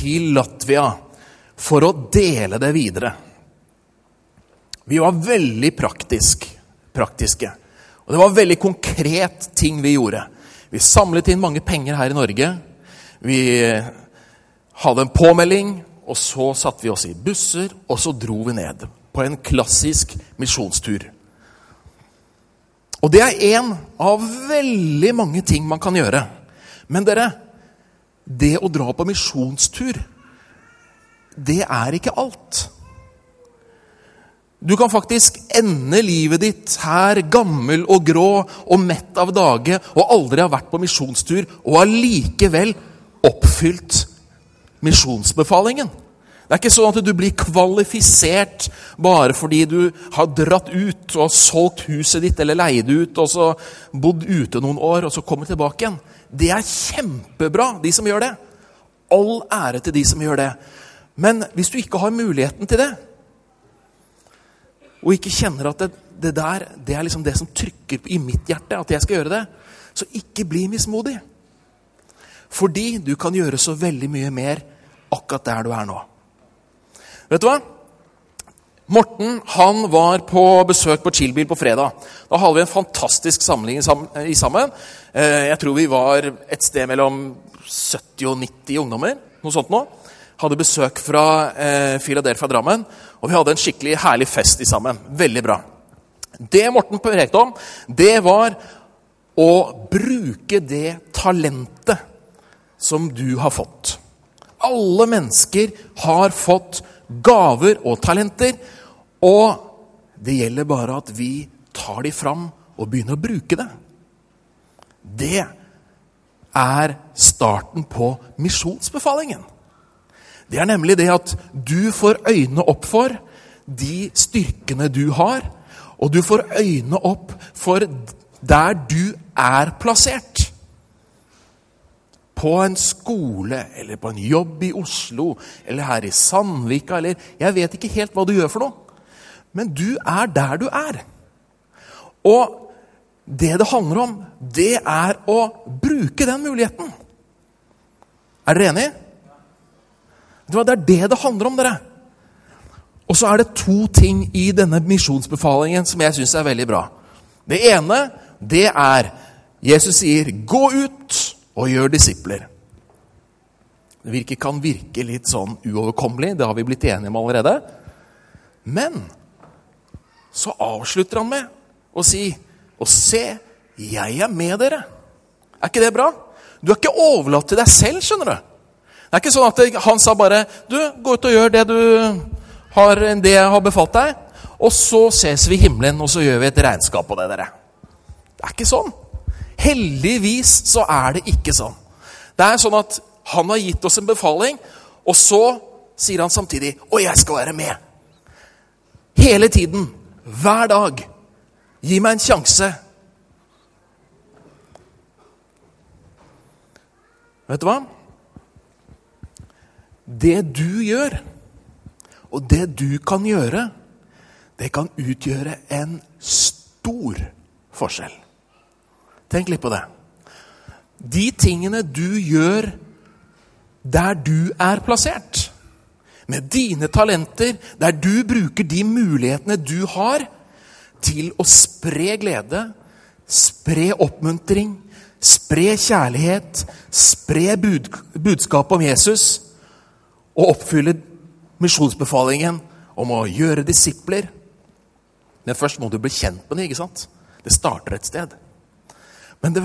til Latvia for å dele det videre. Vi var veldig praktisk, praktiske. Og det var veldig konkret ting vi gjorde. Vi samlet inn mange penger her i Norge. Vi hadde en påmelding, og så satte vi oss i busser, og så dro vi ned på en klassisk misjonstur. Og det er én av veldig mange ting man kan gjøre. Men dere, det å dra på misjonstur, det er ikke alt. Du kan faktisk ende livet ditt her gammel og grå og mett av dage og aldri ha vært på misjonstur og allikevel oppfylt misjonsbefalingen. Det er ikke sånn at du blir kvalifisert bare fordi du har dratt ut og solgt huset ditt eller leid ut og så bodd ute noen år og så kommer tilbake igjen. Det er kjempebra, de som gjør det. All ære til de som gjør det. Men hvis du ikke har muligheten til det, og ikke kjenner at det, det der det er liksom det som trykker i mitt hjerte, at jeg skal gjøre det, så ikke bli mismodig. Fordi du kan gjøre så veldig mye mer akkurat der du er nå. Vet du hva? Morten han var på besøk på Chillbil på fredag. Da hadde vi en fantastisk samling i sammen. Eh, jeg tror vi var et sted mellom 70 og 90 ungdommer. Noe sånt nå. Hadde besøk fra eh, Philadelphia Drammen. Og vi hadde en skikkelig herlig fest i sammen. Veldig bra. Det Morten prekte om, det var å bruke det talentet som du har fått. Alle mennesker har fått gaver og talenter. Og det gjelder bare at vi tar de fram og begynner å bruke det. Det er starten på misjonsbefalingen. Det er nemlig det at du får øynene opp for de styrkene du har, og du får øynene opp for der du er plassert. På en skole eller på en jobb i Oslo eller her i Sandvika eller Jeg vet ikke helt hva du gjør for noe, men du er der du er. Og det det handler om, det er å bruke den muligheten. Er dere enige? Det er det det handler om, dere. Og så er det to ting i denne misjonsbefalingen som jeg syns er veldig bra. Det ene, det er Jesus sier 'gå ut og gjør disipler'. Det kan virke litt sånn uoverkommelig, det har vi blitt enige om allerede. Men så avslutter han med å si 'Og se, jeg er med dere'. Er ikke det bra? Du er ikke overlatt til deg selv, skjønner du. Det er ikke sånn at han sa bare du, 'Gå ut og gjør det, har, det jeg har befalt deg.' 'Og så ses vi i himmelen, og så gjør vi et regnskap på det, dere.' Det er ikke sånn. Heldigvis så er det ikke sånn. Det er sånn at han har gitt oss en befaling, og så sier han samtidig 'Og jeg skal være med'. Hele tiden. Hver dag. Gi meg en sjanse. Vet du hva? Det du gjør, og det du kan gjøre, det kan utgjøre en stor forskjell. Tenk litt på det. De tingene du gjør der du er plassert, med dine talenter, der du bruker de mulighetene du har til å spre glede, spre oppmuntring, spre kjærlighet, spre bud budskapet om Jesus og oppfylle misjonsbefalingen om å gjøre disipler. Men først må du bli kjent med det. ikke sant? Det starter et sted. Men det,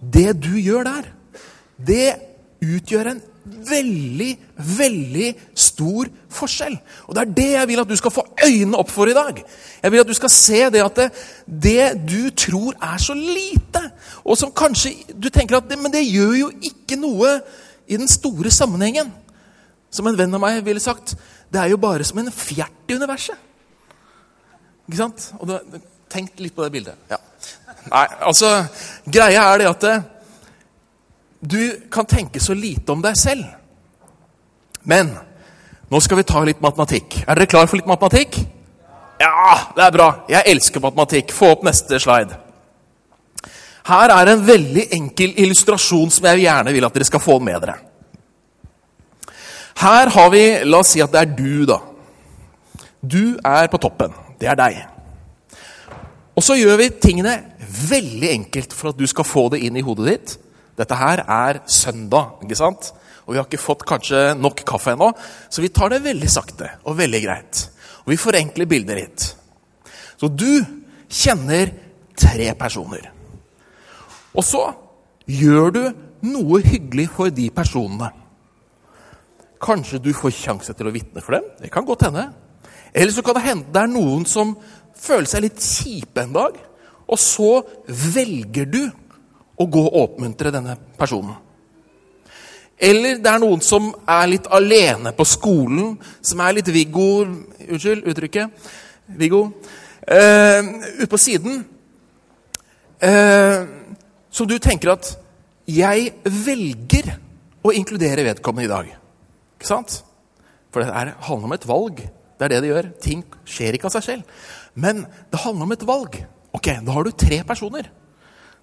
det du gjør der, det utgjør en veldig, veldig stor forskjell. Og Det er det jeg vil at du skal få øynene opp for i dag. Jeg vil at du skal se det at det, det du tror er så lite, og som kanskje du tenker at det, Men det gjør jo ikke noe i den store sammenhengen. Som en venn av meg ville sagt, det er jo bare som en fjert i universet. Ikke sant? Og du, Tenk litt på det bildet. Ja. Nei, altså, Greia er det at eh, du kan tenke så lite om deg selv. Men nå skal vi ta litt matematikk. Er dere klar for litt matematikk? Ja, det er bra. Jeg elsker matematikk. Få opp neste slide. Her er en veldig enkel illustrasjon som jeg gjerne vil at dere skal få med dere. Her har vi La oss si at det er du, da. Du er på toppen. Det er deg. Og så gjør vi tingene veldig enkelt for at du skal få det inn i hodet ditt. Dette her er søndag, ikke sant? Og vi har ikke fått kanskje nok kaffe ennå, så vi tar det veldig sakte og veldig greit. Og vi forenkler bildet litt. Så du kjenner tre personer. Og så gjør du noe hyggelig for de personene. Kanskje du får sjanse til å vitne for dem. Det kan godt hende. Eller så kan det hende det er noen som føler seg litt kjipe en dag. Og så velger du å gå og oppmuntre denne personen. Eller det er noen som er litt alene på skolen, som er litt Viggo Unnskyld uttrykket. Viggo. Uh, ute på siden. Uh, som du tenker at 'Jeg velger å inkludere vedkommende i dag'. Ikke sant? For det er, handler om et valg. Det er det det gjør. Ting skjer ikke av seg selv. Men det handler om et valg. Ok, Da har du tre personer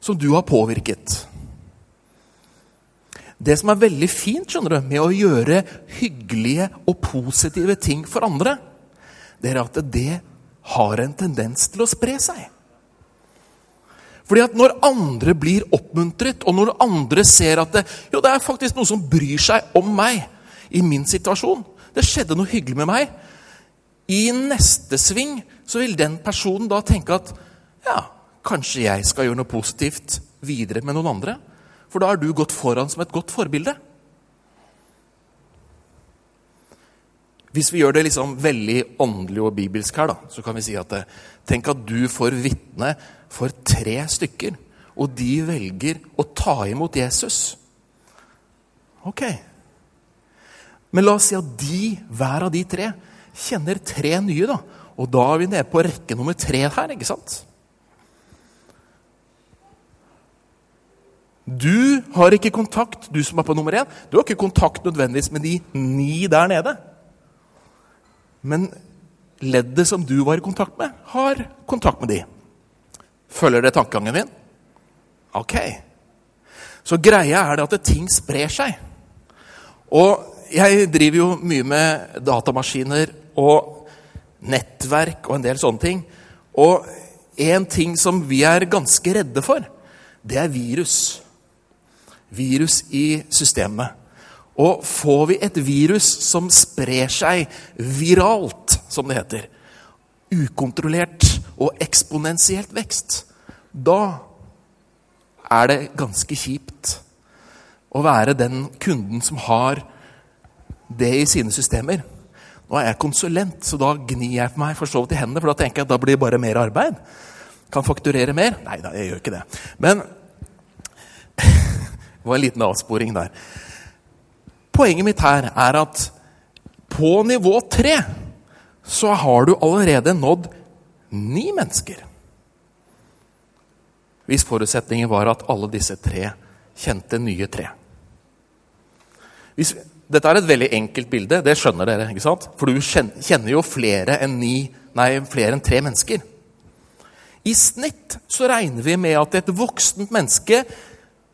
som du har påvirket. Det som er veldig fint skjønner du, med å gjøre hyggelige og positive ting for andre, det er at det har en tendens til å spre seg. Fordi at Når andre blir oppmuntret, og når andre ser at det, jo, det er faktisk noen som bryr seg om meg i min situasjon Det skjedde noe hyggelig med meg. I neste sving så vil den personen da tenke at ja, kanskje jeg skal gjøre noe positivt videre med noen andre. For da har du gått foran som et godt forbilde. Hvis vi gjør det liksom veldig åndelig og bibelsk her, da, så kan vi si at eh, tenk at du får vitne for tre stykker, og de velger å ta imot Jesus. Ok. Men la oss si at de, hver av de tre, kjenner tre nye. da, Og da er vi nede på rekke nummer tre her. ikke sant? Du har ikke kontakt, du som er på nummer én, du har ikke kontakt nødvendigvis med de ni der nede. Men leddet som du var i kontakt med, har kontakt med de. Følger det tankegangen min? Ok. Så greia er det at ting sprer seg. Og jeg driver jo mye med datamaskiner og nettverk og en del sånne ting. Og en ting som vi er ganske redde for, det er virus virus i systemet. Og får vi et virus som sprer seg viralt, som det heter, ukontrollert og eksponentielt vekst, da er det ganske kjipt å være den kunden som har det i sine systemer. Nå er jeg konsulent, så da gnir jeg meg for så vidt i hendene, for da tenker jeg at da blir det bare mer arbeid. Kan fakturere mer? Nei da, jeg gjør ikke det. Men det var en liten avsporing der. Poenget mitt her er at på nivå tre så har du allerede nådd ni mennesker. Hvis forutsetningen var at alle disse tre kjente nye tre. Hvis, dette er et veldig enkelt bilde, det skjønner dere. ikke sant? For du kjenner jo flere enn, ni, nei, flere enn tre mennesker. I snitt så regner vi med at et voksent menneske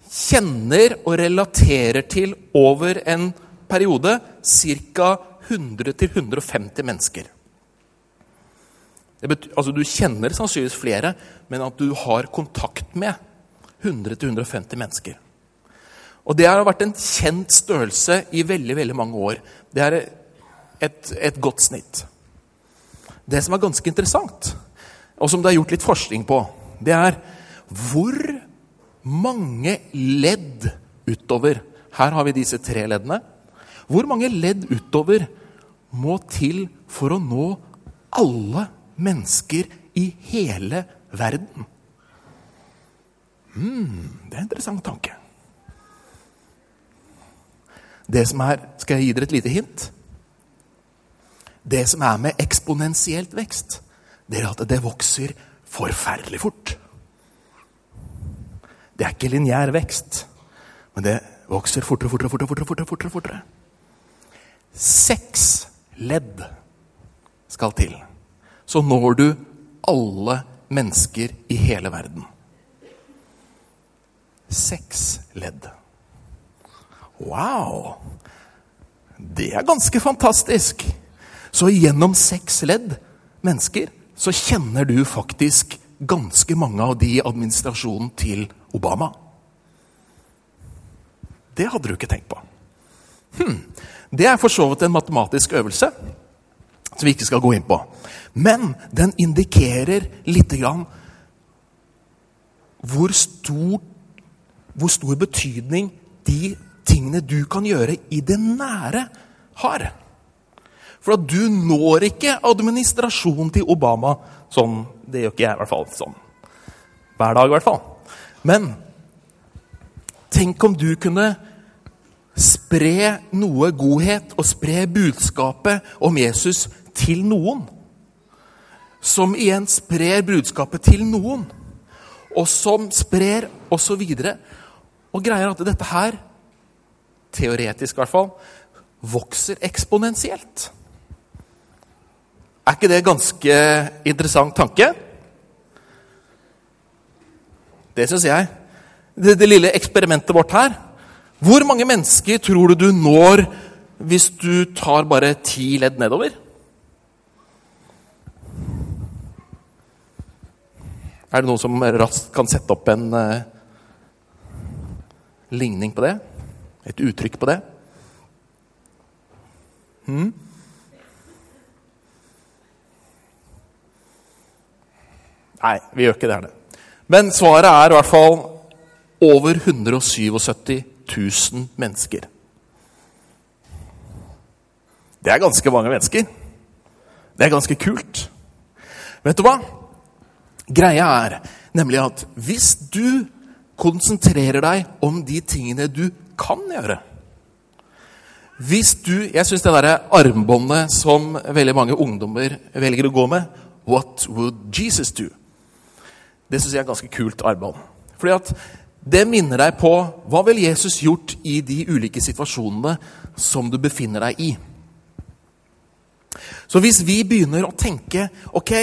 kjenner og relaterer til over en periode ca. 100-150 mennesker. Betyr, altså du kjenner sannsynligvis flere, men at du har kontakt med 100-150 mennesker. Og Det har vært en kjent størrelse i veldig veldig mange år. Det er et, et godt snitt. Det som er ganske interessant, og som det er gjort litt forskning på, det er hvor mange ledd utover Her har vi disse tre leddene. Hvor mange ledd utover må til for å nå alle mennesker i hele verden? Hmm, det er en interessant tanke. Det som er Skal jeg gi dere et lite hint? Det som er med eksponentielt vekst, det er at det vokser forferdelig fort. Det er ikke lineær vekst, men det vokser fortere, fortere, fortere. fortere, fortere, fortere, fortere. Seks ledd skal til. Så når du alle mennesker i hele verden. Seks ledd. Wow! Det er ganske fantastisk. Så gjennom seks ledd mennesker så kjenner du faktisk ganske mange av de i administrasjonen til Obama. Det hadde du ikke tenkt på. Hm. Det er for så vidt en matematisk øvelse som vi ikke skal gå inn på. Men den indikerer lite grann hvor stor, hvor stor betydning de tingene du kan gjøre i det nære, har. For at du når ikke administrasjonen til Obama sånn. Det gjør ikke jeg, i hvert fall. Sånn. Hver dag, i hvert fall. Men tenk om du kunne spre noe godhet og spre budskapet om Jesus til noen. Som igjen sprer budskapet til noen. Og som sprer osv. Og, og greier at dette her, teoretisk i hvert fall, vokser eksponentielt. Er ikke det ganske interessant tanke? Det syns jeg. Det, det lille eksperimentet vårt her hvor mange mennesker tror du du når hvis du tar bare ti ledd nedover? Er det noen som raskt kan sette opp en uh, ligning på det? Et uttrykk på det? Hmm? Nei, vi gjør ikke det. her. Men svaret er i hvert fall over 177 000 mennesker. Det er ganske mange mennesker. Det er ganske kult. Vet du hva? Greia er nemlig at hvis du konsentrerer deg om de tingene du kan gjøre Hvis du Jeg syns det derre armbåndet som veldig mange ungdommer velger å gå med What would Jesus do? Det syns jeg er ganske kult armbånd. Fordi at det minner deg på hva vil Jesus gjort i de ulike situasjonene som du befinner deg i. Så hvis vi begynner å tenke ok,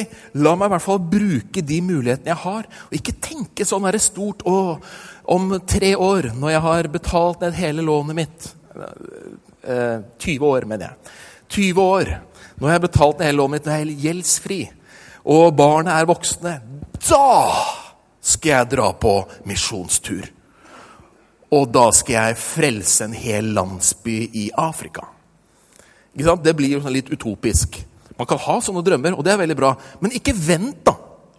la meg i hvert fall bruke de mulighetene jeg har, og ikke tenke sånn er det stort å, om tre år, når jeg har betalt ned hele lånet mitt eh, 20 år, mener jeg. 20 år. Når jeg har betalt ned hele lånet mitt, nå er gjeldsfri, og barna er voksne. Da skal jeg dra på misjonstur. Og da skal jeg frelse en hel landsby i Afrika. Det blir jo sånn litt utopisk. Man kan ha sånne drømmer, og det er veldig bra. Men ikke vent, da!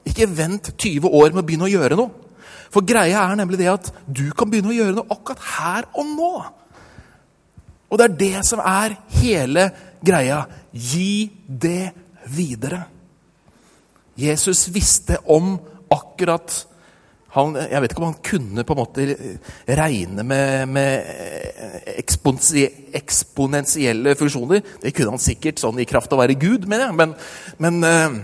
Ikke vent 20 år med å begynne å gjøre noe. For greia er nemlig det at du kan begynne å gjøre noe akkurat her og nå. Og det er det som er hele greia. Gi det videre. Jesus visste om akkurat han, jeg vet ikke om han kunne på en måte regne med, med eksponentielle funksjoner. Det kunne han sikkert sånn i kraft av å være Gud, mener jeg. Men, men uh,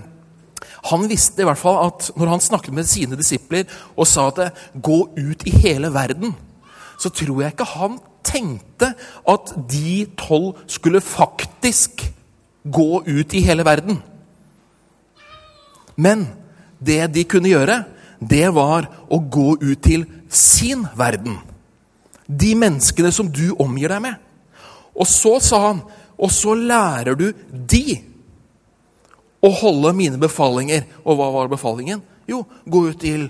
han visste i hvert fall at når han snakket med sine disipler og sa at 'gå ut i hele verden', så tror jeg ikke han tenkte at de tolv skulle faktisk gå ut i hele verden. Men det de kunne gjøre, det var å gå ut til sin verden. De menneskene som du omgir deg med. Og så sa han, og så lærer du de å holde mine befalinger. Og hva var befalingen? Jo, gå ut til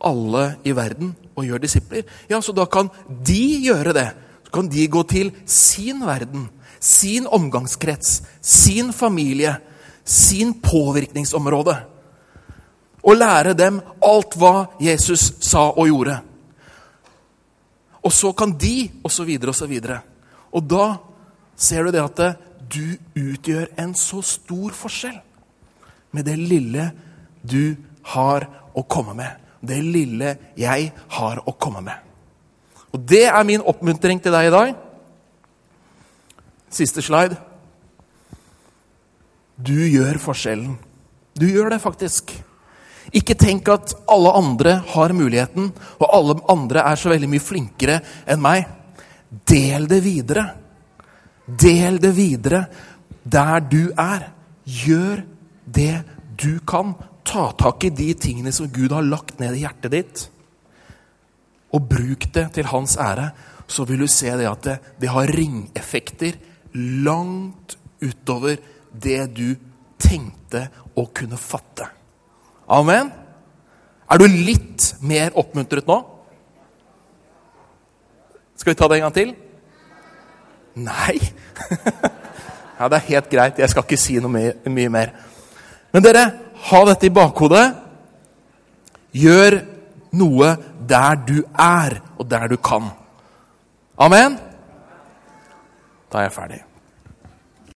alle i verden og gjør disipler. Ja, så da kan de gjøre det. Så kan de gå til sin verden, sin omgangskrets, sin familie, sin påvirkningsområde og lære dem alt hva Jesus sa og gjorde. Og så kan de, og så videre og så videre. Og da ser du det at du utgjør en så stor forskjell med det lille du har å komme med. Det lille jeg har å komme med. Og det er min oppmuntring til deg i dag. Siste slide. Du gjør forskjellen. Du gjør det faktisk. Ikke tenk at alle andre har muligheten, og alle andre er så veldig mye flinkere enn meg. Del det videre. Del det videre der du er. Gjør det du kan. Ta tak i de tingene som Gud har lagt ned i hjertet ditt. Og bruk det til hans ære. Så vil du se det at det, det har ringeffekter langt utover det du tenkte å kunne fatte. Amen? Er du litt mer oppmuntret nå? Skal vi ta det en gang til? Nei? ja, det er helt greit. Jeg skal ikke si noe mye, mye mer. Men dere, ha dette i bakhodet. Gjør noe der du er, og der du kan. Amen? Da er jeg ferdig.